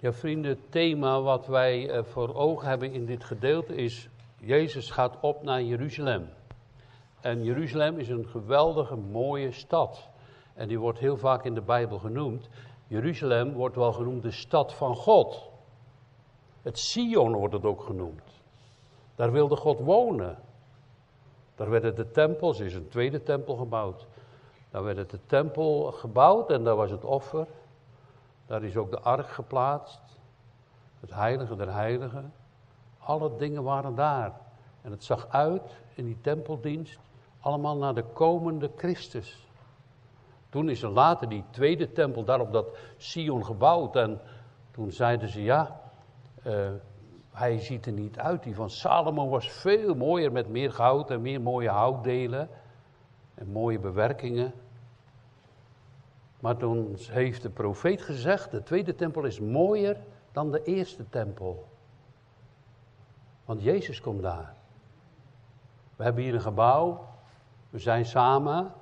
Ja, vrienden, het thema wat wij eh, voor ogen hebben in dit gedeelte is: Jezus gaat op naar Jeruzalem. En Jeruzalem is een geweldige, mooie stad. En die wordt heel vaak in de Bijbel genoemd. Jeruzalem wordt wel genoemd de stad van God. Het Sion wordt het ook genoemd. Daar wilde God wonen. Daar werden de tempels, er is een tweede tempel gebouwd. Daar werd de tempel gebouwd en daar was het offer. Daar is ook de ark geplaatst. Het heilige der heiligen. Alle dingen waren daar. En het zag uit in die tempeldienst allemaal naar de komende Christus. Toen is er later die tweede tempel daar op dat Sion gebouwd. En toen zeiden ze, ja, uh, hij ziet er niet uit. Die van Salomo was veel mooier met meer goud en meer mooie houtdelen. En mooie bewerkingen. Maar toen heeft de profeet gezegd, de tweede tempel is mooier dan de eerste tempel. Want Jezus komt daar. We hebben hier een gebouw, we zijn samen.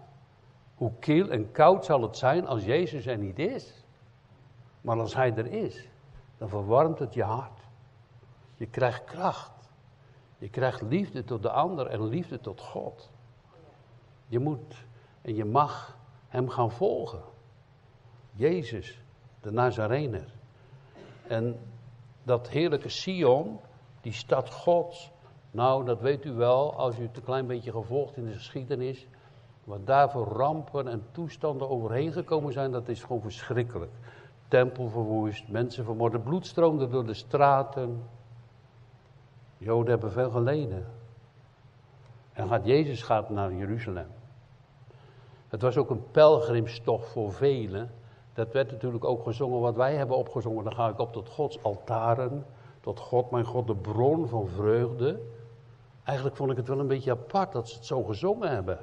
Hoe kil en koud zal het zijn als Jezus er niet is? Maar als Hij er is, dan verwarmt het je hart. Je krijgt kracht. Je krijgt liefde tot de ander en liefde tot God. Je moet en je mag Hem gaan volgen. Jezus, de Nazarener. En dat heerlijke Sion, die stad Gods, nou dat weet u wel als u het een klein beetje gevolgd in de geschiedenis. Wat daar voor rampen en toestanden overheen gekomen zijn, dat is gewoon verschrikkelijk. Tempel verwoest, mensen vermoord, bloed stroomde door de straten. Joden hebben veel geleden. En gaat, Jezus gaat naar Jeruzalem. Het was ook een pelgrimstocht voor velen. Dat werd natuurlijk ook gezongen wat wij hebben opgezongen. Dan ga ik op tot Gods altaren. Tot God, mijn God, de bron van vreugde. Eigenlijk vond ik het wel een beetje apart dat ze het zo gezongen hebben.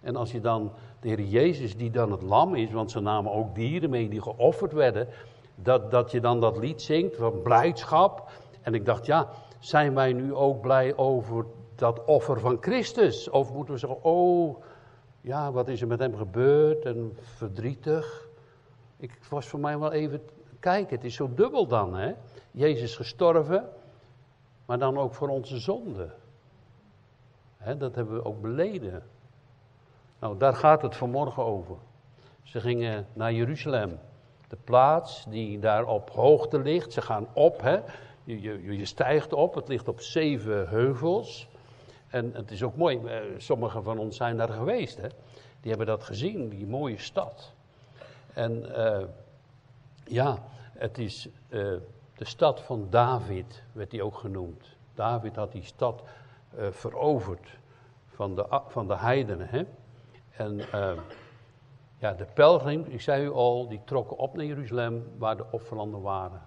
En als je dan de Heer Jezus, die dan het lam is, want ze namen ook dieren mee die geofferd werden, dat, dat je dan dat lied zingt van blijdschap. En ik dacht, ja, zijn wij nu ook blij over dat offer van Christus? Of moeten we zeggen, oh, ja, wat is er met hem gebeurd en verdrietig? Ik was voor mij wel even kijken, het is zo dubbel dan, hè? Jezus gestorven, maar dan ook voor onze zonde. Hè, dat hebben we ook beleden. Nou, daar gaat het vanmorgen over. Ze gingen naar Jeruzalem, de plaats die daar op hoogte ligt. Ze gaan op, hè? Je, je, je stijgt op, het ligt op zeven heuvels. En het is ook mooi, eh, sommigen van ons zijn daar geweest, hè? Die hebben dat gezien, die mooie stad. En uh, ja, het is uh, de stad van David, werd die ook genoemd. David had die stad uh, veroverd van de, van de heidenen. Hè? En ja, de pelgrims, ik zei u al, die trokken op naar Jeruzalem waar de offerlanden waren.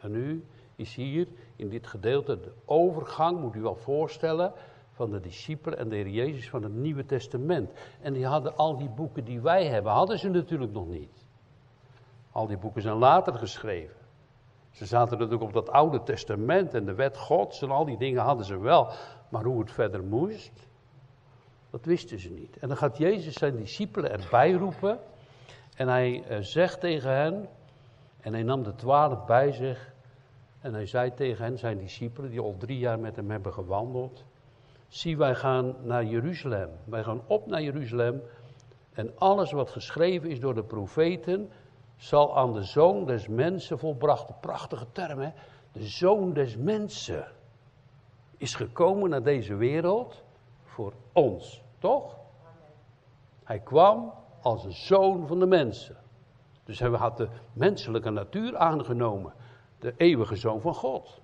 En nu is hier in dit gedeelte de overgang, moet u wel voorstellen, van de discipelen en de Heer Jezus van het Nieuwe Testament. En die hadden al die boeken die wij hebben, hadden ze natuurlijk nog niet. Al die boeken zijn later geschreven. Ze zaten natuurlijk op dat Oude Testament en de wet Gods en al die dingen hadden ze wel. Maar hoe het verder moest, dat wisten ze niet. En dan gaat Jezus zijn discipelen erbij roepen. En hij eh, zegt tegen hen, en hij nam de twaalf bij zich. En hij zei tegen hen, zijn discipelen, die al drie jaar met hem hebben gewandeld. Zie, wij gaan naar Jeruzalem. Wij gaan op naar Jeruzalem. En alles wat geschreven is door de profeten, zal aan de zoon des mensen volbracht. Prachtige term, hè? De zoon des mensen is gekomen naar deze wereld voor ons, toch? Hij kwam als een zoon van de mensen. Dus hij had de menselijke natuur aangenomen, de eeuwige zoon van God.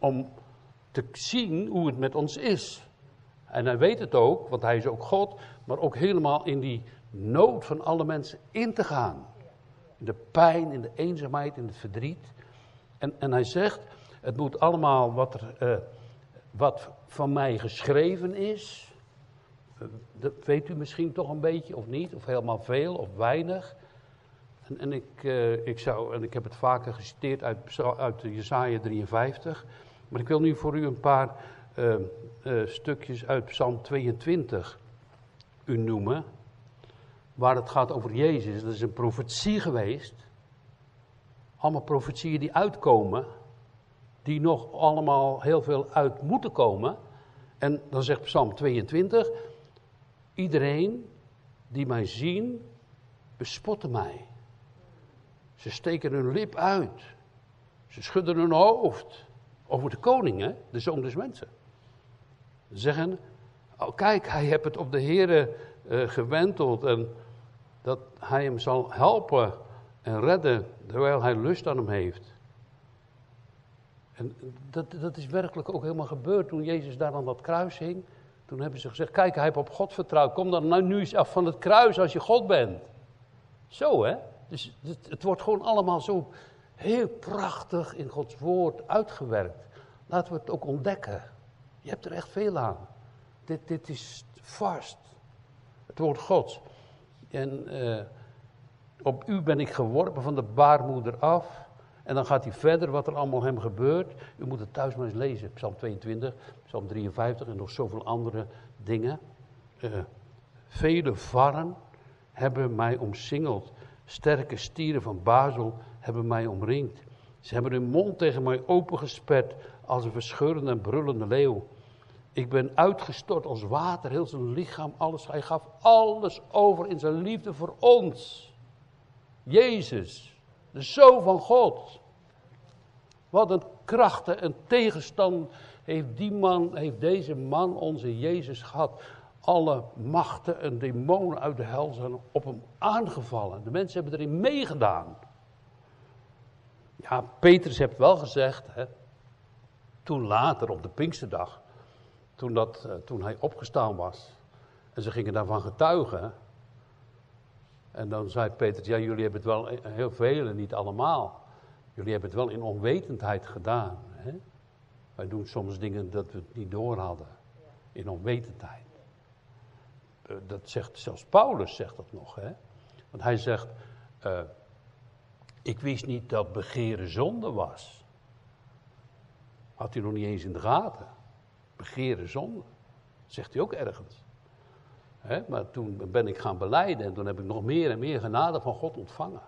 Om te zien hoe het met ons is. En hij weet het ook, want hij is ook God, maar ook helemaal in die nood van alle mensen in te gaan. De pijn, in de eenzaamheid, in het verdriet. En, en hij zegt, het moet allemaal wat, er, uh, wat van mij geschreven is. Uh, dat weet u misschien toch een beetje of niet, of helemaal veel of weinig. En, en ik, uh, ik, zou, en ik heb het vaker geciteerd uit, uit Jesaja 53. Maar ik wil nu voor u een paar stukjes uit Psalm 22 u noemen waar het gaat over Jezus. Dat is een profetie geweest. allemaal profetieën die uitkomen, die nog allemaal heel veel uit moeten komen. En dan zegt Psalm 22, iedereen die mij zien, bespotten mij. Ze steken hun lip uit. Ze schudden hun hoofd. Over de koning, hè? de zoon des mensen. Ze zeggen, oh, kijk, hij heeft het op de Here uh, gewenteld en dat hij hem zal helpen en redden terwijl hij lust aan hem heeft. En dat, dat is werkelijk ook helemaal gebeurd toen Jezus daar aan dat kruis hing. Toen hebben ze gezegd, kijk, hij heeft op God vertrouwd. Kom dan nou nu eens af van het kruis als je God bent. Zo hè. Dus het, wordt gewoon allemaal zo heel prachtig in Gods woord uitgewerkt. Laten we het ook ontdekken. Je hebt er echt veel aan. Dit, dit is vast. Het woord Gods. En uh, op u ben ik geworpen van de baarmoeder af. En dan gaat hij verder wat er allemaal hem gebeurt. U moet het thuis maar eens lezen. Psalm 22, Psalm 53 en nog zoveel andere dingen. Uh, vele varren hebben mij omsingeld. Sterke stieren van Bazel hebben mij omringd. Ze hebben hun mond tegen mij opengesperd als een verscheurende en brullende leeuw. Ik ben uitgestort als water, heel zijn lichaam, alles. Hij gaf alles over in zijn liefde voor ons. Jezus, de Zoon van God. Wat een krachten en tegenstand heeft die man, heeft deze man, onze Jezus gehad. Alle machten en demonen uit de hel zijn op hem aangevallen. De mensen hebben erin meegedaan. Ja, Petrus heeft wel gezegd, hè, toen later op de Pinksterdag, toen, dat, uh, toen hij opgestaan was, en ze gingen daarvan getuigen. En dan zei Petrus, ja jullie hebben het wel heel veel en niet allemaal. Jullie hebben het wel in onwetendheid gedaan. Hè? Wij doen soms dingen dat we het niet door hadden. In onwetendheid. Uh, dat zegt zelfs Paulus zegt dat nog. Hè? Want hij zegt, ik wist niet dat begeren zonde was. Had hij nog niet eens in de gaten. Begeren zonde. Zegt hij ook ergens. Maar toen ben ik gaan beleiden en toen heb ik nog meer en meer genade van God ontvangen.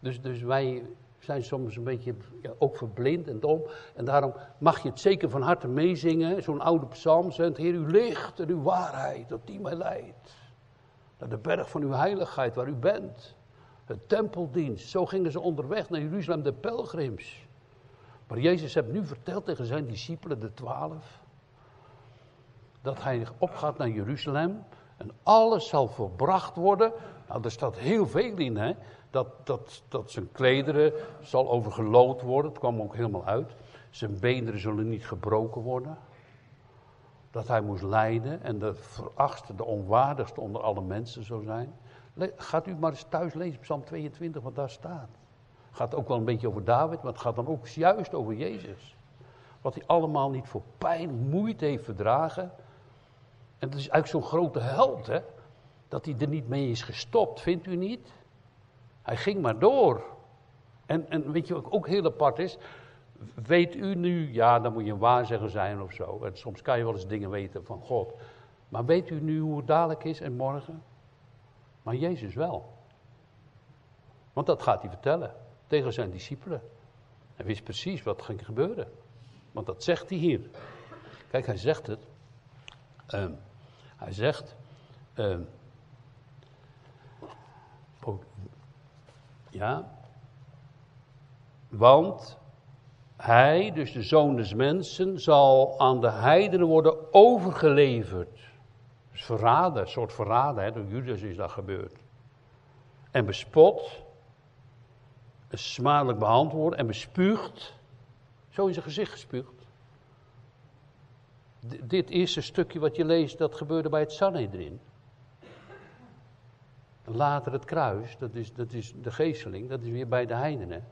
Dus, dus wij zijn soms een beetje ja, ook verblind en dom. En daarom mag je het zeker van harte meezingen. Zo'n oude psalm zegt, Heer, uw licht en uw waarheid, dat die mij leidt. Naar de berg van uw heiligheid waar u bent. Het tempeldienst. Zo gingen ze onderweg naar Jeruzalem, de pelgrims. Maar Jezus heeft nu verteld tegen zijn discipelen, de twaalf, dat hij opgaat naar Jeruzalem en alles zal volbracht worden. Nou, er staat heel veel in, hè. Dat, dat, dat zijn klederen zal overgelood worden, het kwam ook helemaal uit. Zijn benen zullen niet gebroken worden. Dat hij moest lijden en de verachtste, de onwaardigste onder alle mensen zou zijn. Gaat u maar eens thuis lezen, Psalm 22, wat daar staat. Gaat ook wel een beetje over David, maar het gaat dan ook juist over Jezus. Wat hij allemaal niet voor pijn, moeite heeft verdragen. En het is eigenlijk zo'n grote held, hè. Dat hij er niet mee is gestopt, vindt u niet? Hij ging maar door. En, en weet je wat ook heel apart is? Weet u nu, ja, dan moet je een waarzegger zijn of zo. En soms kan je wel eens dingen weten van God. Maar weet u nu hoe het dadelijk is en morgen? Maar Jezus wel. Want dat gaat hij vertellen tegen zijn discipelen. Hij wist precies wat ging gebeuren. Want dat zegt hij hier. Kijk, hij zegt het. Uh, hij zegt. Uh, ja. Want hij, dus de zoon des mensen, zal aan de heidenen worden overgeleverd. Dus verraden, een soort verraden, hè, door Judas is dat gebeurd. En bespot, smadelijk behandeld en bespuugd. Zo in zijn gezicht gespuugd. Dit eerste stukje wat je leest, dat gebeurde bij het Sanhedrin. Later het kruis, dat is, dat is de geesteling, dat is weer bij de heidenen.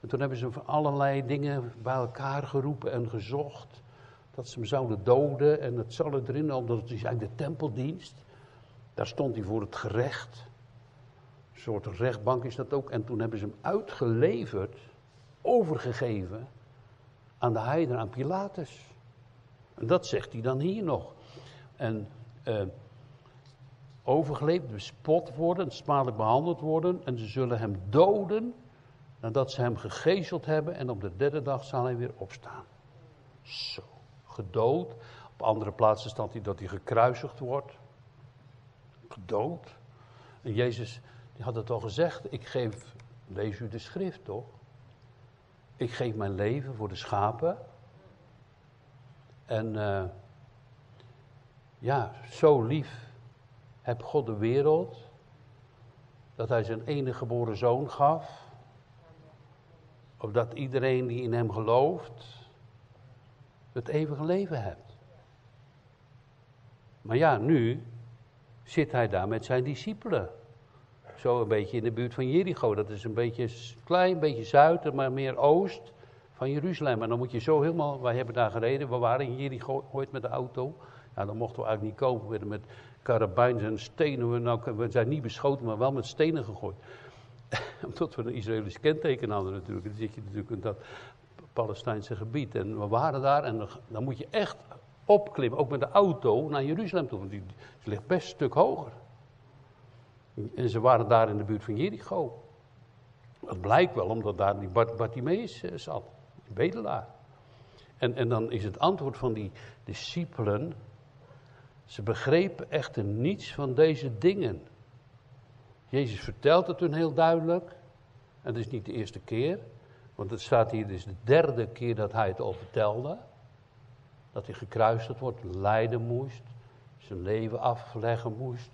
En toen hebben ze allerlei dingen bij elkaar geroepen en gezocht dat ze hem zouden doden. En het zal erin, omdat het is eigenlijk de tempeldienst. Daar stond hij voor het gerecht. Soort rechtbank is dat ook. En toen hebben ze hem uitgeleverd, overgegeven aan de heiden, aan Pilatus. En dat zegt hij dan hier nog. En uh, overgeleefd, bespot worden, smadelijk behandeld worden. En ze zullen hem doden nadat ze hem gegezeld hebben. En op de derde dag zal hij weer opstaan. Zo, gedood. Op andere plaatsen staat hij dat hij gekruisigd wordt. Gedood. En Jezus die had het al gezegd. Ik geef, lees u de schrift toch? Ik geef mijn leven voor de schapen. En uh, ja, zo lief heb God de wereld, dat hij zijn enige geboren zoon gaf, opdat iedereen die in hem gelooft, het eeuwige leven hebt. Maar ja, nu zit hij daar met zijn discipelen. Zo een beetje in de buurt van Jericho. Dat is een beetje klein, een beetje zuiden, maar meer oost van Jeruzalem. En dan moet je zo helemaal, wij hebben daar gereden, we waren in Jericho ooit met de auto. Ja, dan mochten we eigenlijk niet komen, we werden met karabijns en stenen. We, nou, we zijn niet beschoten, maar wel met stenen gegooid. Omdat we een Israëlisch kenteken hadden natuurlijk. Dan zit je natuurlijk in dat Palestijnse gebied. En we waren daar en dan, dan moet je echt opklimmen, ook met de auto, naar Jeruzalem toe. Want die, die ligt best een stuk hoger. En ze waren daar in de buurt van Jericho. Dat blijkt wel, omdat daar die Bartimeus eh, zat, die bedelaar. En, en dan is het antwoord van die discipelen, ze begrepen echter niets van deze dingen. Jezus vertelt het hun heel duidelijk. En het is niet de eerste keer. Want het staat hier, dus de derde keer dat hij het al vertelde. Dat hij gekruisigd wordt, lijden moest. Zijn leven afleggen moest.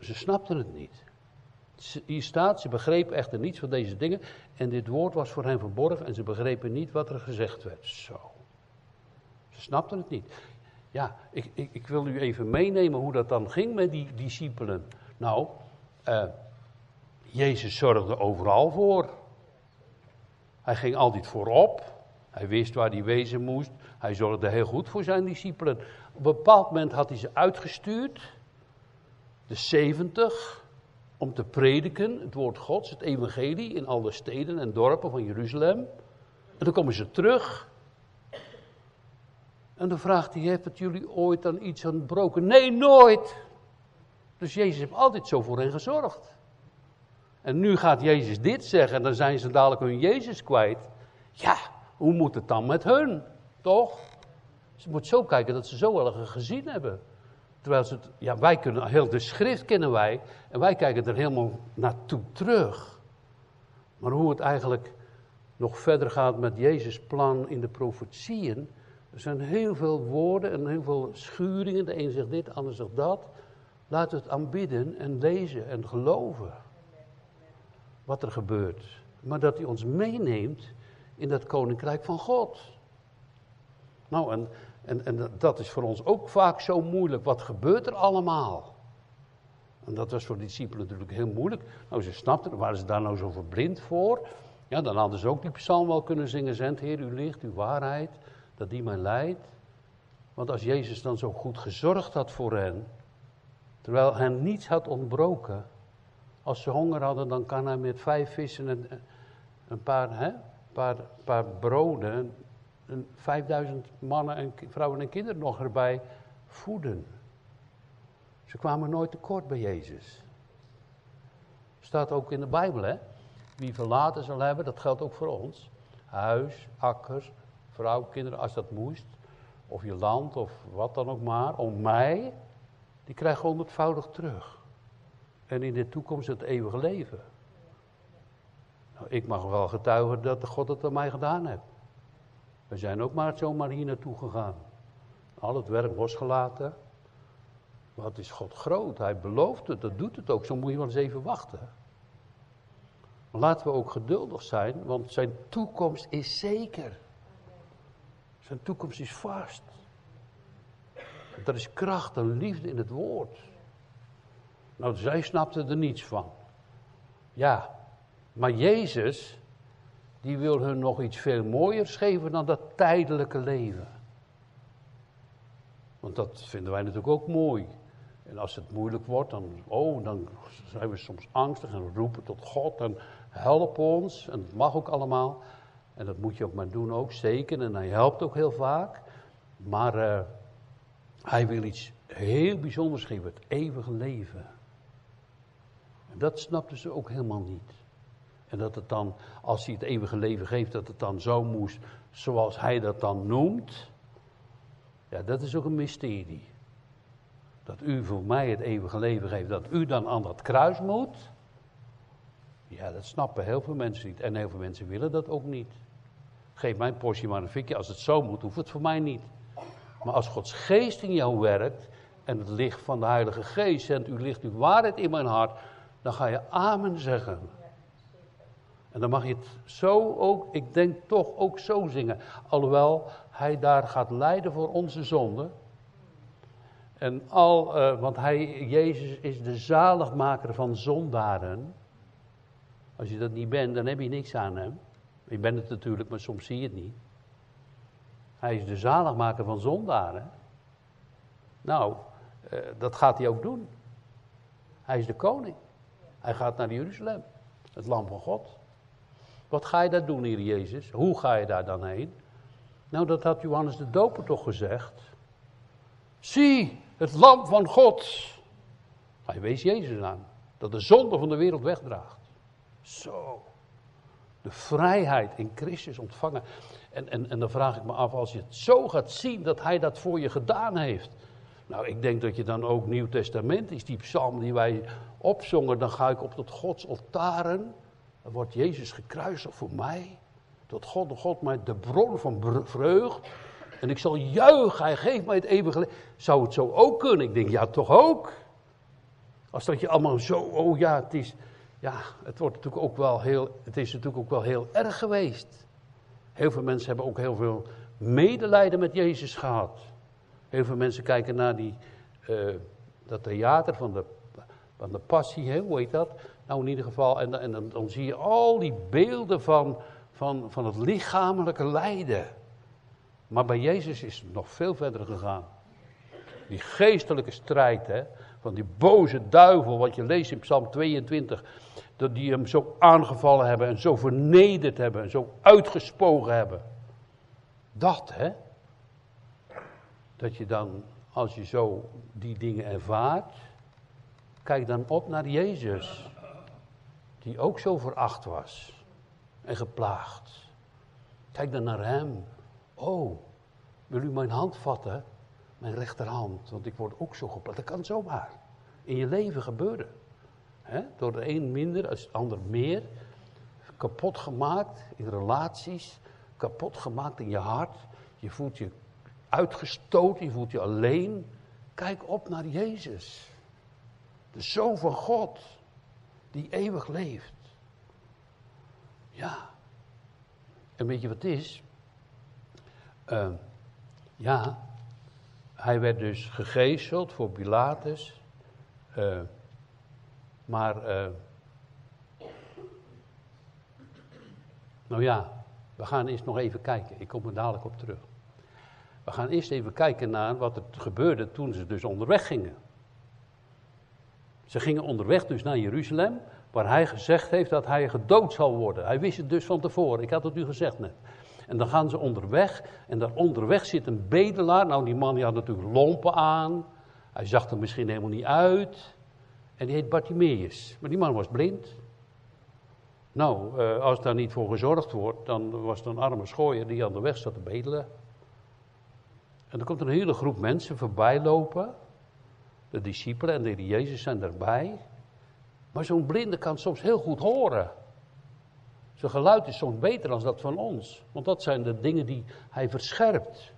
Ze snapten het niet. Hier staat, ze begrepen echter niets van deze dingen. En dit woord was voor hen verborgen en ze begrepen niet wat er gezegd werd. Zo. Ze snapten het niet. Ja, ik, ik, ik wil u even meenemen hoe dat dan ging met die discipelen. Nou, uh, Jezus zorgde overal voor. Hij ging altijd voorop. Hij wist waar hij wezen moest. Hij zorgde heel goed voor zijn discipelen. Op een bepaald moment had hij ze uitgestuurd. De 70 om te prediken, het woord Gods, het evangelie in alle steden en dorpen van Jeruzalem. En dan komen ze terug. En dan vraagt hij, het jullie ooit aan iets ontbroken? Nee, nooit. Dus Jezus heeft altijd zo voor hen gezorgd. En nu gaat Jezus dit zeggen en dan zijn ze dadelijk hun Jezus kwijt. Ja, hoe moet het dan met hun? Toch? Ze moet zo kijken dat ze zo wel gezien hebben. Terwijl ze het, ja, wij kunnen, heel de schrift kennen wij, en wij kijken er helemaal naartoe terug. Maar hoe het eigenlijk nog verder gaat met Jezus' plan in de profetieën, er zijn heel veel woorden en heel veel schuringen. De een zegt dit, de ander zegt dat. Laat het aanbidden en lezen en geloven. Wat er gebeurt. Maar dat hij ons meeneemt in dat koninkrijk van God. Nou, en en, en dat is voor ons ook vaak zo moeilijk. Wat gebeurt er allemaal? En dat was voor de discipelen natuurlijk heel moeilijk. Nou, ze snapten, waren ze daar nou zo verblind voor? Ja, dan hadden ze ook die psalm wel kunnen zingen. Zend Heer, uw licht, uw waarheid, dat die mij leidt. Want als Jezus dan zo goed gezorgd had voor hen, terwijl hen niets had ontbroken. Als ze honger hadden, dan kan hij met vijf vissen en een paar, hè, paar, paar broden 5000 mannen en vrouwen en kinderen nog erbij voeden. Ze kwamen nooit tekort bij Jezus. Staat ook in de Bijbel, hè? Wie verlaten zal hebben, dat geldt ook voor ons. Huis, akkers, vrouw, kinderen, als dat moest. Of je land, of wat dan ook maar. Om mij, die krijgen honderdvoudig terug. En in de toekomst het eeuwige leven. Nou, ik mag wel getuigen dat God het aan mij gedaan heeft. We zijn ook maar zomaar hier naartoe gegaan. Al het werk losgelaten. Wat is God groot? Hij belooft het, dat doet het ook. Zo moet je wel eens even wachten. Maar laten we ook geduldig zijn, want zijn toekomst is zeker. Zijn toekomst is vast. Er is kracht en liefde in het woord. Nou, zij snapten er niets van. Ja, maar Jezus, die wil hun nog iets veel mooiers geven dan dat tijdelijke leven. Want dat vinden wij natuurlijk ook mooi. En als het moeilijk wordt, dan, oh, dan zijn we soms angstig en roepen tot God en help ons. En dat mag ook allemaal. En dat moet je ook maar doen ook, zeker. En hij helpt ook heel vaak. Maar uh, hij wil iets heel bijzonders geven, het eeuwige leven. En dat snapten ze ook helemaal niet. En dat het dan, als hij het eeuwige leven geeft, dat het dan zo moest, zoals hij dat dan noemt. Ja, dat is ook een mysterie. Dat u voor mij het eeuwige leven geeft, dat u dan aan dat kruis moet. Ja, dat snappen heel veel mensen niet. En heel veel mensen willen dat ook niet. Geef mijn portie maar een fikje. Als het zo moet, hoeft het voor mij niet. Maar als Gods geest in jou werkt en het licht van de Heilige Geest zendt, u ligt uw waarheid in mijn hart, dan ga je amen zeggen. En dan mag je het zo ook, ik denk toch ook zo zingen. Alhoewel hij daar gaat lijden voor onze zonde. En al, uh, want hij, Jezus is de zaligmaker van zondaren. Als je dat niet bent, dan heb je niks aan hem. Je bent het natuurlijk, maar soms zie je het niet. Hij is de zaligmaker van zondaren. Nou, uh, dat gaat hij ook doen. Hij is de koning. Hij gaat naar Jeruzalem, het lam van God. Wat ga je daar doen, hier Jezus? Hoe ga je daar dan heen? Nou, dat had Johannes de Doper toch gezegd. Zie, het lam van God. Hij wees Jezus aan. Dat de zonde van de wereld wegdraagt. Zo. De vrijheid in Christus ontvangen. En, en, en dan vraag ik me af, als je het zo gaat zien dat hij dat voor je gedaan heeft. Nou, ik denk dat je dan ook Nieuw Testament is, die psalm die wij opzongen. Dan ga ik op tot Gods altaren. Wordt Jezus gekruisigd voor mij. Tot God, God mij de bron van vreugd. En ik zal juichen, hij geeft mij het eeuwige. Zou het zo ook kunnen? Ik denk, ja, toch ook. Als dat je allemaal zo, oh ja, het is, ja, het wordt natuurlijk ook wel heel, het is natuurlijk ook wel heel erg geweest. Heel veel mensen hebben ook heel veel medelijden met Jezus gehad. Heel veel mensen kijken naar die, uh, dat theater van de, van de passie, hè, hoe heet dat? Nou, in ieder geval, en, en dan, dan zie je al die beelden van, van, van het lichamelijke lijden. Maar bij Jezus is het nog veel verder gegaan. Die geestelijke strijd, hè, van die boze duivel, wat je leest in Psalm 22, dat die hem zo aangevallen hebben en zo vernederd hebben en zo uitgespogen hebben. Dat, hè? Dat je dan, als je zo die dingen ervaart, kijk dan op naar Jezus, die ook zo veracht was en geplaagd. Kijk dan naar hem. Oh, wil u mijn hand vatten? Mijn rechterhand, want ik word ook zo geplaagd. Dat kan zomaar in je leven gebeuren. Door de een minder, als de ander meer. Kapot gemaakt in relaties, kapot gemaakt in je hart. Je voelt je uitgestoten, je voelt je alleen. Kijk op naar Jezus. De Zoon van God, die eeuwig leeft. Ja. En weet je wat het is? Uh, ja, hij werd dus gegezeld voor Pilatus. Uh, maar, uh, nou ja, we gaan eerst nog even kijken. Ik kom er dadelijk op terug. We gaan eerst even kijken naar wat er gebeurde toen ze dus onderweg gingen. Ze gingen onderweg dus naar Jeruzalem, waar hij gezegd heeft dat hij gedood zal worden. Hij wist het dus van tevoren, ik had het u gezegd net. En dan gaan ze onderweg. En daar onderweg zit een bedelaar. Nou, die man die had natuurlijk lompen aan. Hij zag er misschien helemaal niet uit. En die heet Bartimeus. Maar die man was blind. Nou, eh, als daar niet voor gezorgd wordt, dan was het een arme schooier die aan de weg zat te bedelen. En dan komt een hele groep mensen voorbij lopen. De discipelen en de Jezus zijn erbij. Maar zo'n blinde kan soms heel goed horen. Zijn geluid is soms beter dan dat van ons. Want dat zijn de dingen die hij verscherpt.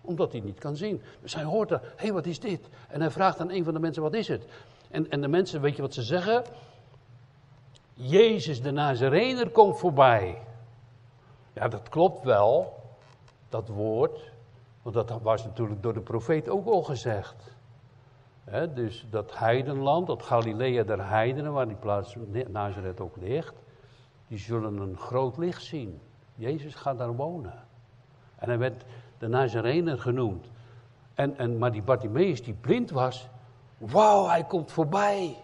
Omdat hij niet kan zien. Dus hij hoort er, hé hey, wat is dit? En hij vraagt aan een van de mensen, wat is het? En, en de mensen, weet je wat ze zeggen? Jezus de Nazarener komt voorbij. Ja, dat klopt wel, dat woord. Want dat was natuurlijk door de profeet ook al gezegd. Dus dat heidenland, dat Galilea der heidenen, waar die plaats Nazareth ook ligt die zullen een groot licht zien. Jezus gaat daar wonen. En hij werd de Nazarener genoemd. En, en, maar die Bartimeus die blind was, wauw, hij komt voorbij.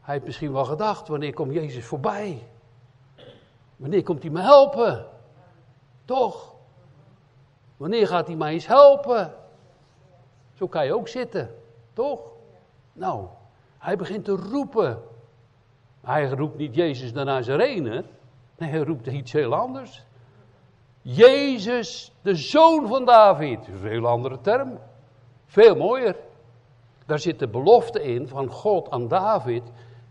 Hij heeft misschien wel gedacht, wanneer komt Jezus voorbij? Wanneer komt hij me helpen? Toch? Wanneer gaat hij mij eens helpen? Zo kan je ook zitten, toch? Nou, hij begint te roepen. Hij roept niet Jezus de Nazarene. Nee, hij roept iets heel anders. Jezus, de zoon van David. Dat is een heel andere term. Veel mooier. Daar zit de belofte in van God aan David.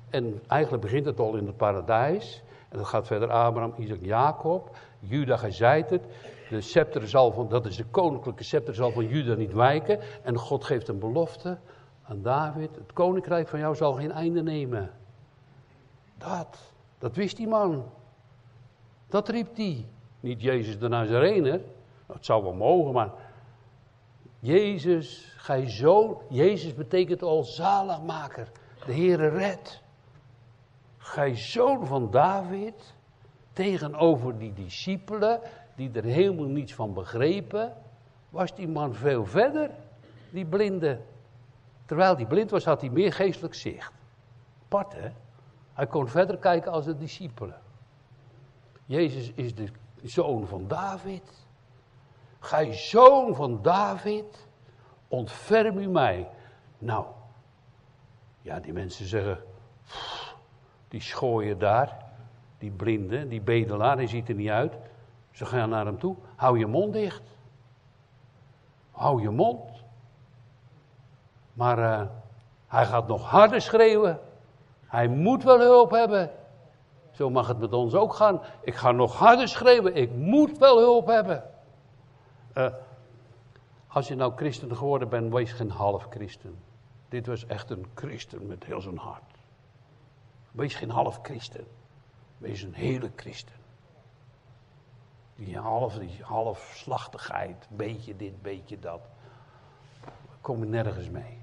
En eigenlijk begint het al in het paradijs. En dat gaat verder Abraham, Isaac, Jacob. Juda, zijt het. De scepter zal van, dat is de koninklijke scepter, zal van Juda niet wijken. En God geeft een belofte aan David. Het koninkrijk van jou zal geen einde nemen. Dat, dat wist die man. Dat riep hij. Niet Jezus de Nazarener. Dat zou wel mogen, maar Jezus, gij zoon. Jezus betekent al zaligmaker. De Heere red. Gij zoon van David. Tegenover die discipelen, die er helemaal niets van begrepen, was die man veel verder, die blinde. Terwijl die blind was, had hij meer geestelijk zicht. Apart, hè? Hij kon verder kijken als de discipelen. Jezus is de zoon van David. Gij zoon van David, ontferm u mij. Nou, ja, die mensen zeggen, die schooien daar, die blinde, die bedelaar, die ziet er niet uit. Ze gaan naar hem toe, hou je mond dicht. Hou je mond. Maar uh, hij gaat nog harder schreeuwen. Hij moet wel hulp hebben. Zo mag het met ons ook gaan. Ik ga nog harder schreeuwen. Ik moet wel hulp hebben. Uh, als je nou christen geworden bent, wees geen half christen. Dit was echt een christen met heel zijn hart. Wees geen half christen. Wees een hele christen. Die half, die half slachtigheid, beetje dit, beetje dat. Kom je nergens mee.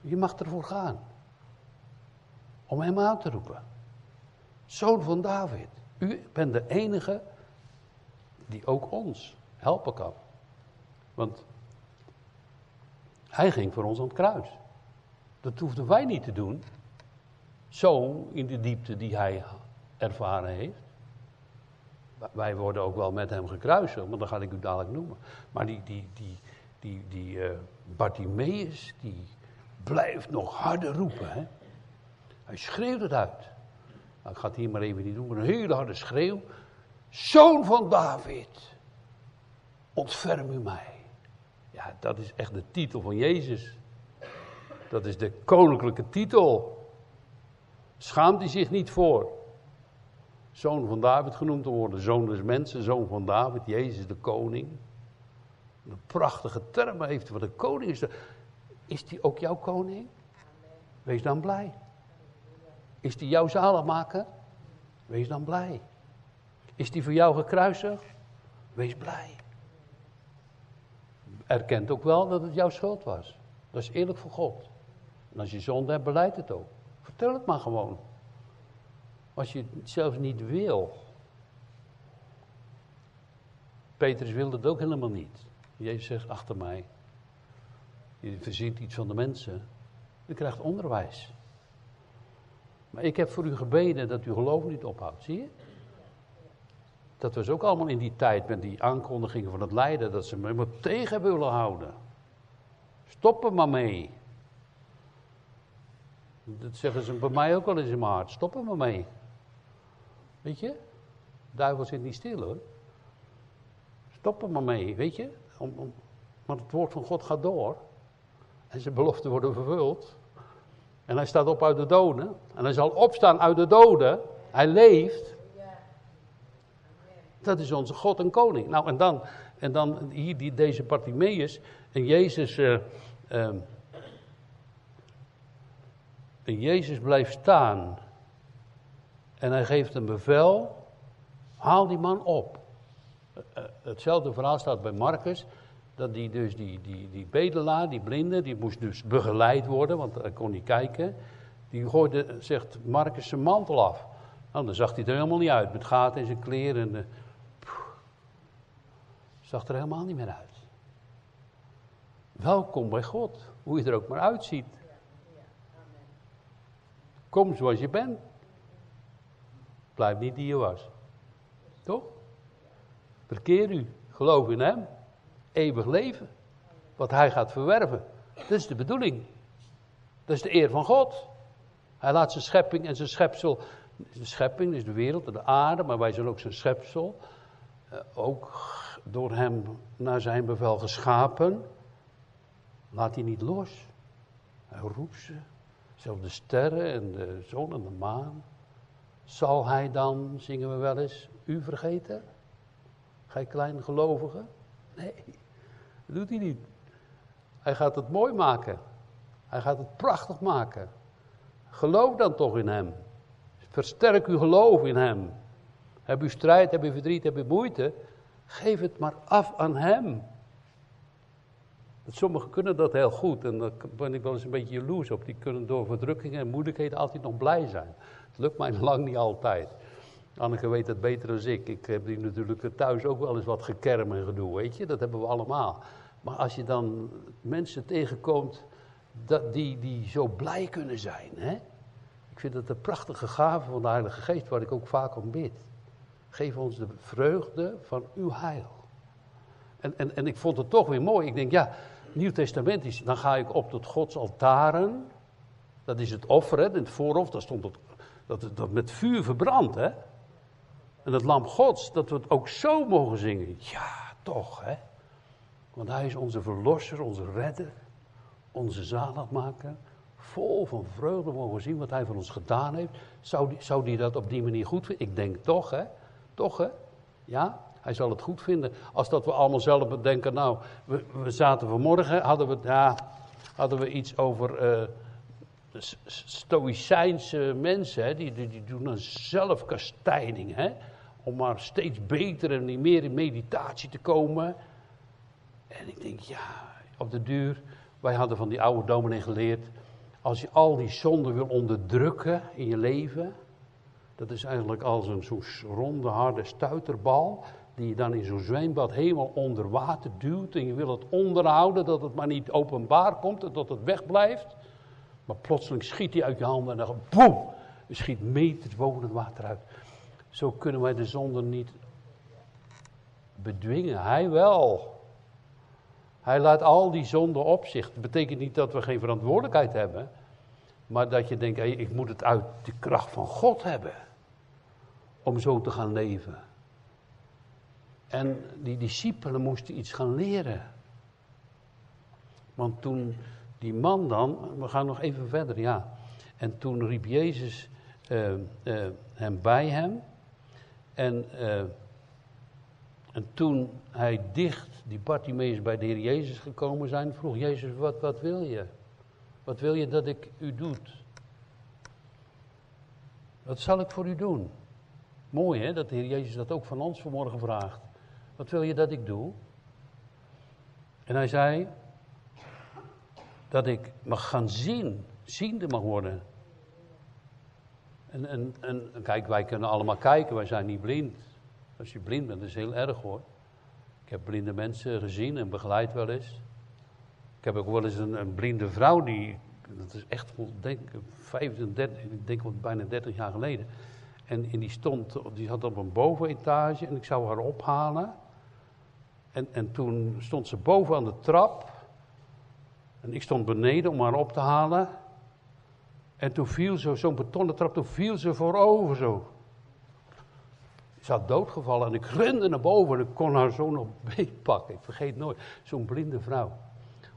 Je mag ervoor gaan. Om hem aan te roepen. Zoon van David. U bent de enige die ook ons helpen kan. Want hij ging voor ons aan het kruis. Dat hoefden wij niet te doen. Zo in de diepte die hij ervaren heeft. Wij worden ook wel met hem gekruisigd, maar dat ga ik u dadelijk noemen. Maar die, die, die, die, die uh, Bartimaeus, die blijft nog harder roepen. Hè? Hij schreeuwt het uit. Nou, ik ga het hier maar even niet doen, maar een hele harde schreeuw. Zoon van David, ontferm u mij. Ja, dat is echt de titel van Jezus. Dat is de koninklijke titel. Schaamt hij zich niet voor. Zoon van David genoemd te worden. Zoon des mensen, zoon van David, Jezus de koning. Een prachtige term heeft wat de koning is. Is die ook jouw koning? Wees dan blij. Is die jouw zaligmaker? Wees dan blij. Is die voor jou gekruisigd? Wees blij. Erkent ook wel dat het jouw schuld was. Dat is eerlijk voor God. En als je zonde hebt, beleid het ook. Vertel het maar gewoon. Als je het zelfs niet wil. Petrus wilde het ook helemaal niet. Jezus zegt achter mij. Je verzint iets van de mensen. Je krijgt onderwijs. Maar ik heb voor u gebeden dat uw geloof niet ophoudt. Zie je? Dat was ook allemaal in die tijd met die aankondigingen van het lijden. Dat ze me maar tegen willen houden. Stop er maar mee. Dat zeggen ze bij mij ook wel eens in mijn hart. Stop er maar mee. Weet je? Duivel zit niet stil hoor. Stop er maar mee, weet je? Om, om, want het woord van God gaat door. En zijn beloften worden vervuld. En hij staat op uit de doden. En hij zal opstaan uit de doden. Hij leeft. Dat is onze God en koning. Nou, en dan, en dan hier die, deze Bartimaeus. En Jezus. Uh, uh, en Jezus blijft staan. En hij geeft een bevel. Haal die man op. Uh, hetzelfde verhaal staat bij Marcus. Dat die, dus die, die, die bedelaar, die blinde, die moest dus begeleid worden, want hij kon niet kijken. Die gooide, zegt Marcus, zijn mantel af. Nou, dan zag hij er helemaal niet uit, met gaten in zijn kleren. En, uh, zag er helemaal niet meer uit. Welkom bij God, hoe je er ook maar uitziet. Kom zoals je bent. Blijf niet die je was. Toch? Verkeer u. Geloof in hem eeuwig leven. wat hij gaat verwerven. Dat is de bedoeling. Dat is de eer van God. Hij laat zijn schepping en zijn schepsel, de schepping is de wereld, de aarde, maar wij zijn ook zijn schepsel, eh, ook door hem naar zijn bevel geschapen. Laat hij niet los. Hij roept ze. Zelfs de sterren en de zon en de maan. Zal hij dan, zingen we wel eens, u vergeten? Gij klein gelovige? Nee, dat doet hij niet. Hij gaat het mooi maken. Hij gaat het prachtig maken. Geloof dan toch in hem. Versterk uw geloof in hem. Heb u strijd, heb u verdriet, heb u moeite. Geef het maar af aan hem. Sommigen kunnen dat heel goed en daar ben ik wel eens een beetje jaloers op. Die kunnen door verdrukkingen en moeilijkheden altijd nog blij zijn. Lukt mij lang niet altijd. Anneke weet het beter dan ik. Ik heb die natuurlijk thuis ook wel eens wat gekerm en gedoe, weet je. Dat hebben we allemaal. Maar als je dan mensen tegenkomt dat die, die zo blij kunnen zijn. Hè? Ik vind het een prachtige gave van de Heilige Geest, waar ik ook vaak om bid. Geef ons de vreugde van uw heil. En, en, en ik vond het toch weer mooi. Ik denk, ja, Nieuw Testament is, dan ga ik op tot Gods altaren. Dat is het offer, hè, in het voorhof, daar stond het, dat, dat met vuur verbrandt. Hè? En het lam Gods, dat we het ook zo mogen zingen. Ja, toch, hè. Want hij is onze verlosser, onze redder, onze zaligmaker. Vol van vreugde mogen zien wat hij voor ons gedaan heeft. Zou die, zou die dat op die manier goed vinden? Ik denk toch, hè. Toch, hè. Ja, hij zal het goed vinden. Als dat we allemaal zelf bedenken, nou, we, zaten vanmorgen, hadden we, ja, hadden we iets over uh, stoïcijnse mensen, die, die, doen een zelfkastijding, hè, om maar steeds beter en meer in meditatie te komen. En ik denk, ja, op de duur, wij hadden van die oude dominee geleerd, als je al die zonden wil onderdrukken in je leven, dat is eigenlijk als een zo'n ronde, harde stuiterbal die je dan in zo'n zwembad helemaal onder water duwt en je wil het onderhouden, dat het maar niet openbaar komt en dat het wegblijft. Maar plotseling schiet hij uit je handen en dan boem, schiet het water uit. Zo kunnen wij de zonde niet bedwingen. Hij wel. Hij laat al die zonden op zich. Dat betekent niet dat we geen verantwoordelijkheid hebben, maar dat je denkt, ik moet het uit de kracht van God hebben om zo te gaan leven. En die discipelen moesten iets gaan leren. Want toen die man dan, we gaan nog even verder, ja. En toen riep Jezus uh, uh, hem bij hem. En, uh, en toen hij dicht, die Bartimeus, bij de Heer Jezus gekomen zijn, vroeg Jezus, wat, wat wil je? Wat wil je dat ik u doet? Wat zal ik voor u doen? Mooi hè, dat de Heer Jezus dat ook van ons vanmorgen vraagt. Wat wil je dat ik doe? En hij zei dat ik mag gaan zien, ziende mag worden. En, en, en kijk, wij kunnen allemaal kijken, wij zijn niet blind. Als je blind bent, dat is heel erg hoor. Ik heb blinde mensen gezien en begeleid wel eens. Ik heb ook wel eens een, blinde vrouw die, dat is echt, denk 35, ik denk bijna 30 jaar geleden. En, en die stond, die zat op een bovenetage en ik zou haar ophalen. En, en toen stond ze boven aan de trap. En ik stond beneden om haar op te halen. En toen viel ze, zo'n betonnen trap, toen viel ze voorover zo. Ze had doodgevallen en ik rende naar boven en ik kon haar zo nog beetpakken. Ik vergeet nooit, zo'n blinde vrouw.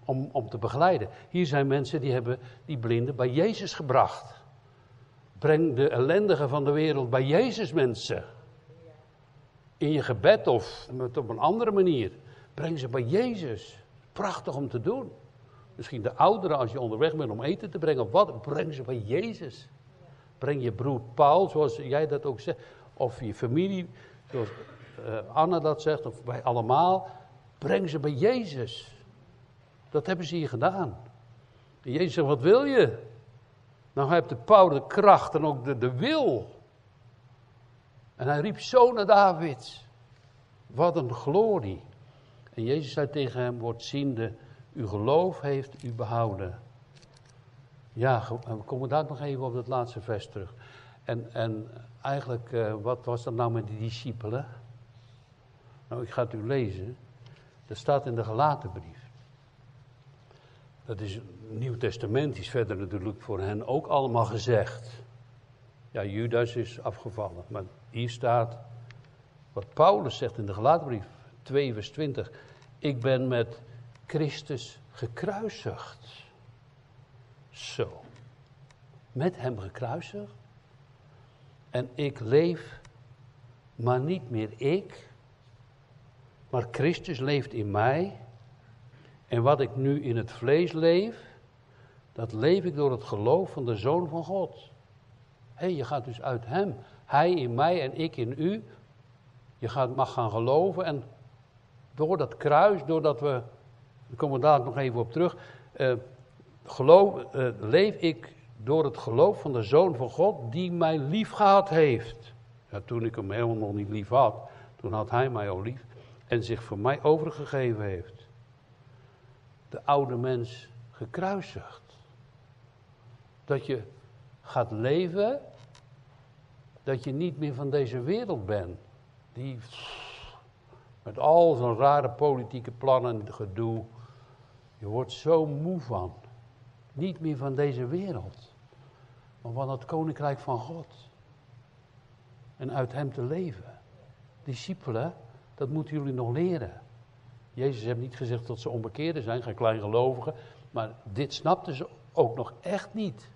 Om, om te begeleiden. Hier zijn mensen die hebben die blinden bij Jezus gebracht. Breng de ellendigen van de wereld bij Jezus mensen in je gebed of met op een andere manier. Breng ze bij Jezus. Prachtig om te doen. Misschien de ouderen als je onderweg bent om eten te brengen wat. Breng ze bij Jezus. Breng je broer Paul, zoals jij dat ook zegt. Of je familie, zoals uh, Anna dat zegt. Of wij allemaal. Breng ze bij Jezus. Dat hebben ze hier gedaan. En Jezus zegt, wat wil je? Nou heeft de Paul de kracht en ook de, de wil en hij riep zo naar David. Wat een glorie. En Jezus zei tegen hem, wordt ziende, uw geloof heeft u behouden. Ja, we komen daar nog even op het laatste vers terug. En, en eigenlijk, uh, wat was dat nou met die discipelen? Nou, ik ga het u lezen. Dat staat in de gelaten brief. Dat is Nieuw Testament, is verder natuurlijk voor hen ook allemaal gezegd. Ja, Judas is afgevallen, maar hier staat wat Paulus zegt in de Galatenbrief 2 vers 20. Ik ben met Christus gekruisigd. Zo. Met hem gekruisigd. En ik leef, maar niet meer ik, maar Christus leeft in mij. En wat ik nu in het vlees leef, dat leef ik door het geloof van de Zoon van God. Hé, je gaat dus uit Hem. Hij in mij en ik in u. Je gaat, mag gaan geloven en door dat kruis, doordat we, daar komen we daar nog even op terug, uh, geloof, uh, leef ik door het geloof van de Zoon van God die mij lief gehad heeft. Ja, toen ik hem helemaal nog niet lief had, toen had hij mij al lief en zich voor mij overgegeven heeft. De oude mens gekruisigd. Dat je gaat leven, dat je niet meer van deze wereld bent. Die met al zijn rare politieke plannen en gedoe. Je wordt zo moe van. Niet meer van deze wereld. Maar van het koninkrijk van God. En uit hem te leven. Discipelen, dat moeten jullie nog leren. Jezus heeft niet gezegd dat ze onbekeerden zijn, geen kleingelovigen. Maar dit snapten ze ook nog echt niet.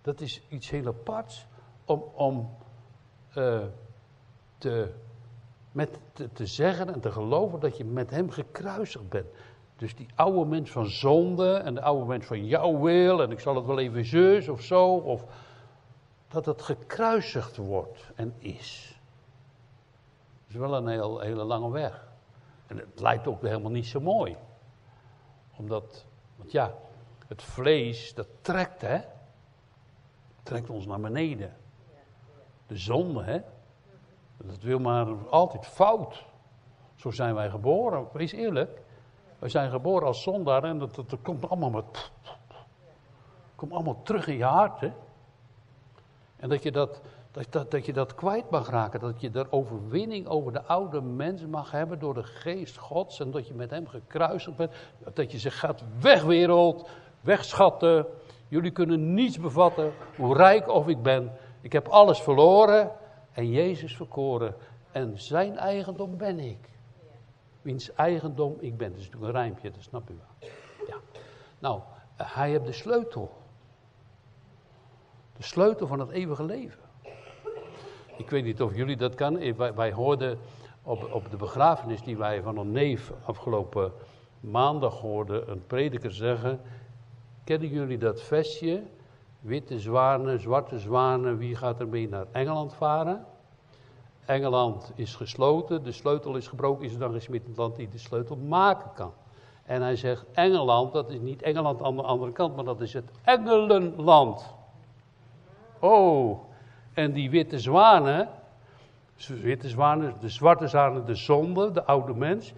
Dat is iets heel aparts om, om uh, te, met, te, zeggen en te geloven dat je met hem gekruisigd bent. Dus die oude mens van zonde en de oude mens van jouw wil en ik zal het wel even zus of zo. Of dat het gekruisigd wordt en is. Dat is wel een heel, hele lange weg. En het lijkt ook helemaal niet zo mooi. Omdat, want ja, het vlees dat trekt hè. Trekt ons naar beneden. De zonde hè. Dat wil maar altijd fout. Zo zijn wij geboren. Wees eerlijk. Wij zijn geboren als zondaar en dat, dat, komt allemaal met. komt allemaal terug in je hart. Hè? En dat je dat, dat, dat, dat je dat kwijt mag raken. Dat je er overwinning over de oude mens mag hebben door de geest Gods. En dat je met hem gekruisigd bent. Dat je zegt: gaat weg, wereld. Wegschatten. Jullie kunnen niets bevatten. Hoe rijk of ik ben. Ik heb alles verloren en Jezus verkoren. En zijn eigendom ben ik. Wiens eigendom ik ben. Dat is natuurlijk een rijmpje, dat snap u wel. Ja. Nou, hij heeft de sleutel. De sleutel van het eeuwige leven. Ik weet niet of jullie dat kan. Wij, wij hoorden op, op de begrafenis die wij van een neef afgelopen maandag hoorden, een prediker zeggen. Kennen jullie dat vestje? Witte zwanen, zwarte zwanen, wie gaat er mee naar Engeland varen? Engeland is gesloten, de sleutel is gebroken, is er dan geen smid in het land die de sleutel maken kan. En hij zegt, Engeland, dat is niet Engeland aan de andere kant, maar dat is het Engelenland. Oh, en die witte zwanen, witte zwanen, de zwarte zwanen, de zonde, de oude mens.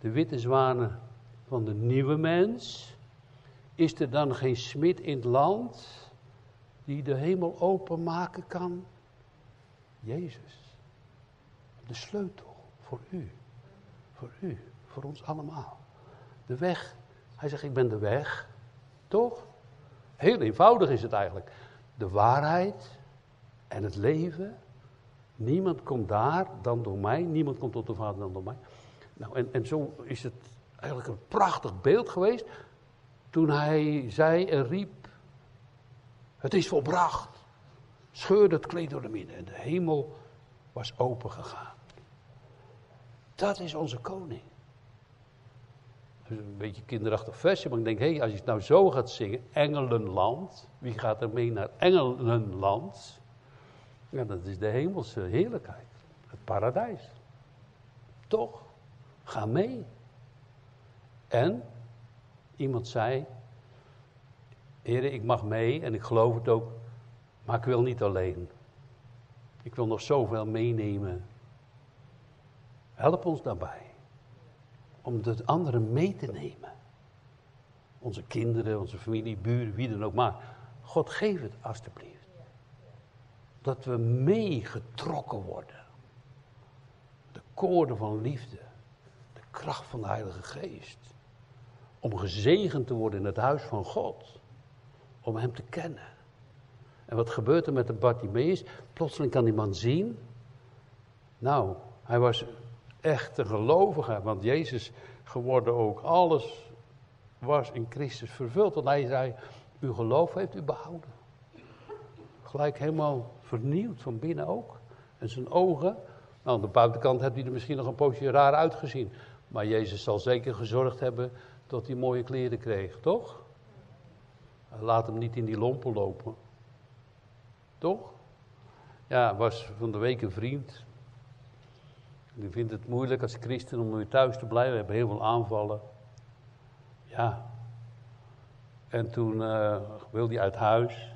De witte zwanen van de nieuwe mens. Is er dan geen smid in het land die de hemel openmaken kan? Jezus. De sleutel voor u. Voor u. Voor ons allemaal. De weg. Hij zegt, ik ben de weg. Toch? Heel eenvoudig is het eigenlijk. De waarheid en het leven. Niemand komt daar dan door mij. Niemand komt tot de Vader dan door mij. Nou, en, en zo is het eigenlijk een prachtig beeld geweest. Toen hij zei en riep: Het is volbracht. Scheurde het kleed door de midden en de hemel was open gegaan. Dat is onze koning. Is een beetje een kinderachtig versje, maar ik denk, hé, als je het nou zo gaat zingen, Engelenland, wie gaat er mee naar Engelenland? Ja, dat is de hemelse heerlijkheid, het paradijs. Toch? Ga mee. En iemand zei, heren, ik mag mee en ik geloof het ook, maar ik wil niet alleen. Ik wil nog zoveel meenemen. Help ons daarbij. Om de anderen mee te nemen. Onze kinderen, onze familie, buren, wie dan ook maar. God geef het alstublieft. Dat we meegetrokken worden. De koorden van liefde. De kracht van de Heilige Geest. om gezegend te worden in het huis van God. Om hem te kennen. En wat gebeurt er met de Bartimeus? Plotseling kan die man zien. Nou, hij was echt een gelovige, want Jezus geworden ook. Alles was in Christus vervuld. Want hij zei, uw geloof heeft u behouden. Gelijk helemaal vernieuwd van binnen ook. En zijn ogen, nou, aan de buitenkant heeft hij er misschien nog een poosje raar uitgezien. Maar Jezus zal zeker gezorgd hebben dat hij mooie kleren kreeg, toch? Laat hem niet in die lompen lopen. Toch? Ja, was van de week een vriend. Die vindt het moeilijk als christen om weer thuis te blijven. We hebben heel veel aanvallen. Ja. En toen uh, wilde hij uit huis.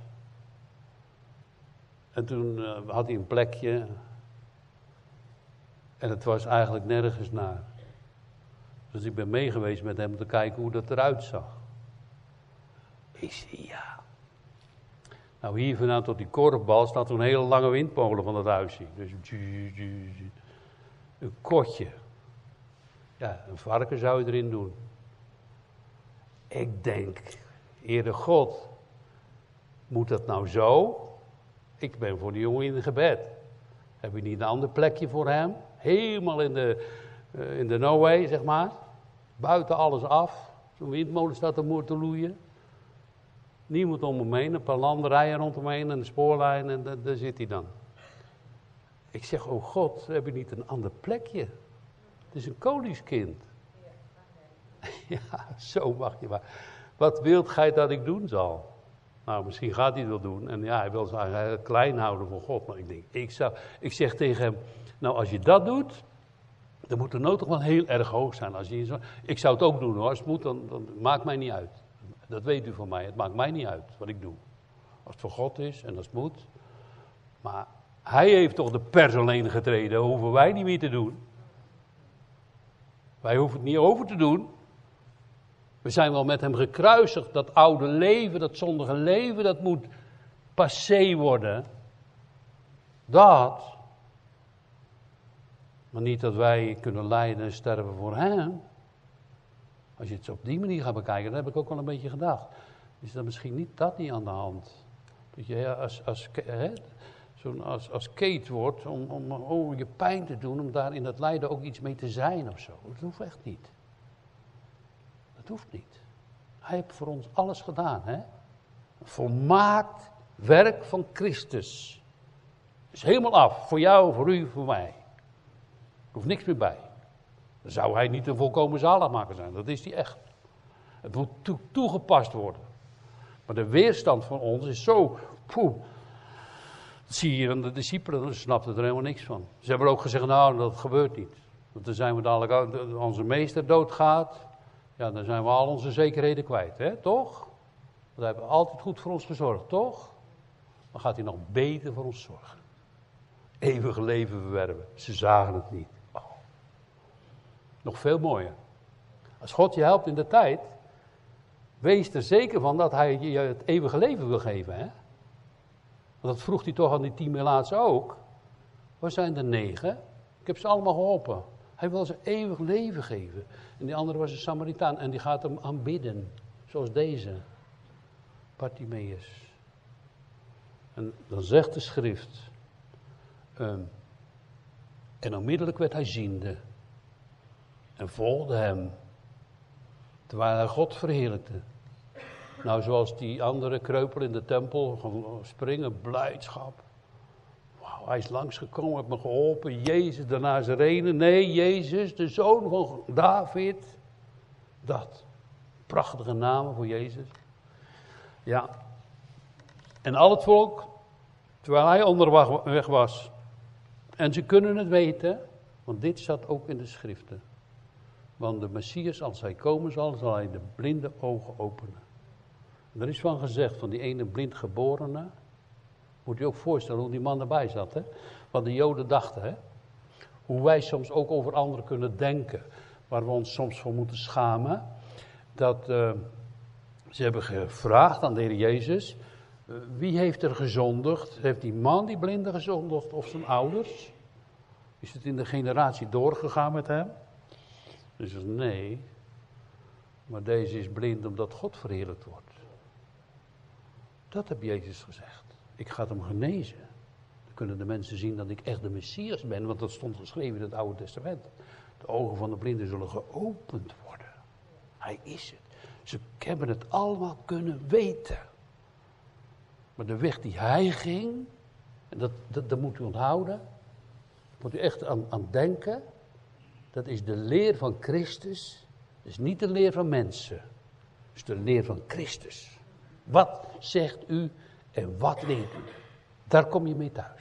En toen uh, had hij een plekje. En het was eigenlijk nergens naar. Dus ik ben meegeweest met hem om te kijken hoe dat eruit zag. Ik zie ja. Nou, hier vandaan tot die korfbal staat een hele lange windmolen van dat huisje. Dus een kotje. Ja, een varken zou je erin doen. Ik denk, Heere God, moet dat nou zo? Ik ben voor die jongen in gebed. Heb je niet een ander plekje voor hem? Helemaal in de, uh, in de no way, zeg maar. Buiten alles af. Zo'n windmolen staat er te loeien. Niemand om hem heen, een paar landerijen rondomheen en een spoorlijn en daar zit hij dan. Ik zeg, oh God, heb je niet een ander plekje? Het is een koningskind. Ja, zo mag je maar. Wat wilt gij dat ik doen zal? Nou, misschien gaat hij het wel doen. En ja, hij wil zich klein houden voor God. Maar ik denk, ik, zou, ik zeg tegen hem, nou als je dat doet, dan moet de nood toch wel heel erg hoog zijn. Als je ik zou het ook doen hoor, als het moet, dan, dan maakt mij niet uit. Dat weet u van mij, het maakt mij niet uit wat ik doe. Als het voor God is en als het moet. Maar hij heeft toch de pers alleen getreden, hoeven wij niet meer te doen. Wij hoeven het niet over te doen. We zijn wel met hem gekruisigd. Dat oude leven, dat zondige leven, dat moet passé worden. Dat. Maar niet dat wij kunnen lijden en sterven voor hem. Als je het op die manier gaat bekijken, dat heb ik ook wel een beetje gedacht. Is dat misschien niet dat niet aan de hand? Dat je als, als, hè, zo'n als, als Kate wordt om, om oh, je pijn te doen, om daar in dat lijden ook iets mee te zijn of zo. Dat hoeft echt niet. Dat hoeft niet. Hij heeft voor ons alles gedaan, hè? Volmaakt werk van Christus. Is helemaal af. Voor jou, voor u, voor mij. Er hoeft niks meer bij. Dan zou hij niet een volkomen zaligmaker zijn. Dat is hij echt. Het moet toegepast worden. Maar de weerstand van ons is zo. Dat zie je aan de discipelen, daar snapten er helemaal niks van. Ze hebben ook gezegd, nou, dat gebeurt niet. Want dan zijn we dadelijk, als onze meester doodgaat, ja, dan zijn we al onze zekerheden kwijt, hè, toch? Want hij heeft altijd goed voor ons gezorgd, toch? Dan gaat hij nog beter voor ons zorgen. Eeuwig leven verwerven. Ze zagen het niet. Oh. Nog veel mooier. Als God je helpt in de tijd, wees er zeker van dat hij je het eeuwige leven wil geven, hè? Want dat vroeg hij toch aan die tien melaatsen ook. Waar zijn er negen? Ik heb ze allemaal geholpen. Hij wil ze eeuwig leven geven. En die andere was een Samaritaan en die gaat hem aanbidden. Zoals deze. Bartimaeus. En dan zegt de schrift. Um, en onmiddellijk werd hij ziende. En volgde hem. Terwijl hij God verheerlijkte. Nou, zoals die andere kreupel in de tempel, springen, blijdschap. Wauw, hij is langsgekomen, heeft me geholpen. Jezus de Nazarene. Nee, Jezus, de zoon van David. Dat. Prachtige namen voor Jezus. Ja. En al het volk, terwijl hij onderweg was. En ze kunnen het weten, want dit staat ook in de schriften. Want de Messias, als hij komen zal, zal hij de blinde ogen openen. Er is van gezegd van die ene blindgeborene. Moet je ook voorstellen hoe die man erbij zat. Hè? Wat de Joden dachten. Hè? Hoe wij soms ook over anderen kunnen denken. Waar we ons soms voor moeten schamen. Dat uh, ze hebben gevraagd aan de Heer Jezus. Uh, wie heeft er gezondigd? Heeft die man die blinde gezondigd of zijn ouders? Is het in de generatie doorgegaan met hem? Dus nee. Maar deze is blind omdat God verheerlijkt wordt. Dat heb Jezus gezegd. Ik ga hem genezen. Dan kunnen de mensen zien dat ik echt de Messias ben, want dat stond geschreven in het Oude Testament. De ogen van de blinden zullen geopend worden. Hij is het. Ze hebben het allemaal kunnen weten. Maar de weg die hij ging, en dat, dat, dat moet u onthouden, moet u echt aan, aan denken, dat is de leer van Christus, dat is niet de leer van mensen, dat is de leer van Christus. Wat zegt u en wat leert u? Daar kom je mee thuis.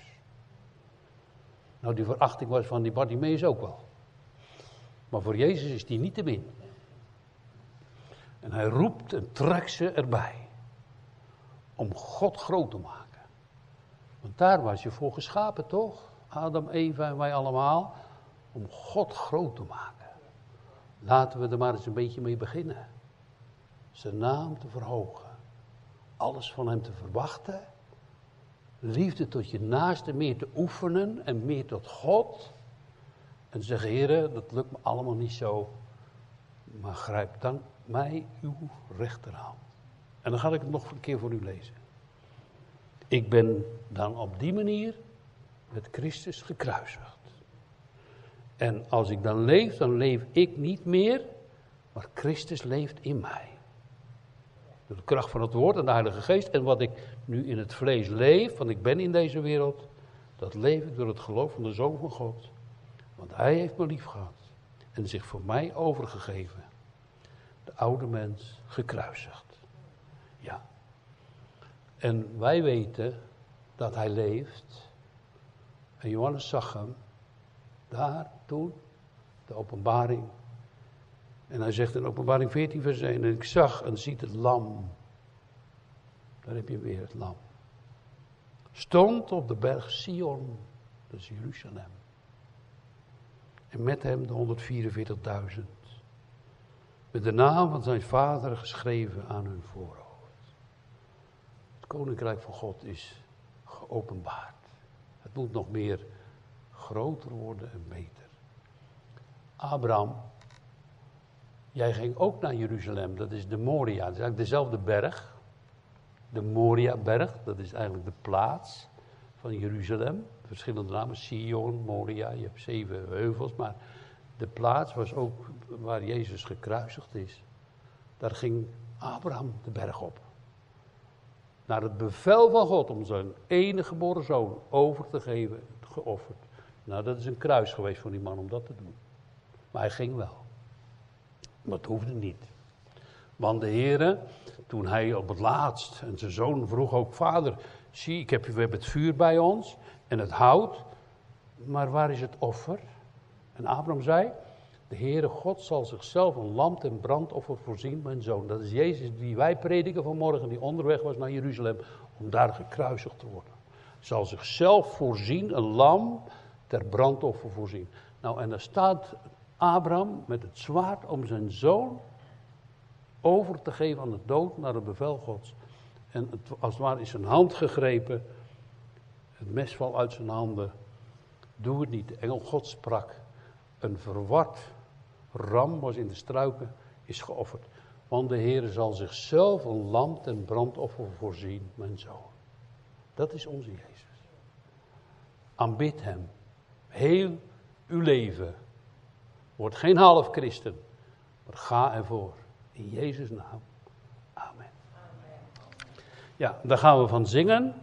Nou, die verachting was van die Bartimeus ook wel. Maar voor Jezus is die niet te min. En hij roept en trekt ze erbij. Om God groot te maken. Want daar was je voor geschapen, toch? Adam, Eva en wij allemaal. Om God groot te maken. Laten we er maar eens een beetje mee beginnen. Zijn naam te verhogen. Alles van hem te verwachten. Liefde tot je naaste meer te oefenen en meer tot God. En zeggen, heren, dat lukt me allemaal niet zo. Maar grijp dan mij uw rechterhand. En dan ga ik het nog een keer voor u lezen. Ik ben dan op die manier met Christus gekruisigd. En als ik dan leef, dan leef ik niet meer, maar Christus leeft in mij. Door de kracht van het woord en de Heilige Geest. En wat ik nu in het vlees leef, want ik ben in deze wereld, dat leef ik door het geloof van de Zoon van God. Want Hij heeft me lief gehad en zich voor mij overgegeven. De oude mens gekruisigd. Ja. En wij weten dat Hij leeft. En Johannes zag hem daar toen, de openbaring. En hij zegt in openbaring 14 vers 1, en ik zag en ziet het lam. Daar heb je weer het lam. Stond op de berg Sion, dat is Jeruzalem. En met hem de 144.000. Met de naam van zijn vader geschreven aan hun voorhoofd. Het koninkrijk van God is geopenbaard. Het moet nog meer groter worden en beter. Abraham, jij ging ook naar Jeruzalem, dat is de Moria. Dat is eigenlijk dezelfde berg. De Moria-berg, dat is eigenlijk de plaats van Jeruzalem. Verschillende namen, Sion, Moria, je hebt zeven heuvels, maar de plaats was ook waar Jezus gekruisigd is. Daar ging Abraham de berg op. Naar het bevel van God om zijn enige geboren zoon over te geven, geofferd. Nou, dat is een kruis geweest voor die man om dat te doen. Maar hij ging wel. Maar het hoefde niet. Want de Heer, toen hij op het laatst, en zijn zoon vroeg ook, vader, zie, ik heb, we hebben het vuur bij ons en het hout, maar waar is het offer? En Abraham zei, de Heere God zal zichzelf een lamp en brandoffer voorzien, mijn zoon. Dat is Jezus die wij prediken vanmorgen, die onderweg was naar Jeruzalem om daar gekruisigd te worden. Zal zichzelf voorzien, een lam ter brandoffer voorzien. Nou, en daar staat Abraham met het zwaard om zijn zoon over te geven aan de dood naar het bevel Gods. En het, als het ware is zijn hand gegrepen, het mes valt uit zijn handen. Doe het niet. De engel God sprak. Een verward ram was in de struiken, is geofferd. Want de Heer zal zichzelf een lam ten brandoffer voorzien, mijn zoon. Dat is onze Jezus. Aanbid hem. Heel uw leven. Word geen half christen, maar ga ervoor. In Jezus' naam. Amen. Ja, daar gaan we van zingen.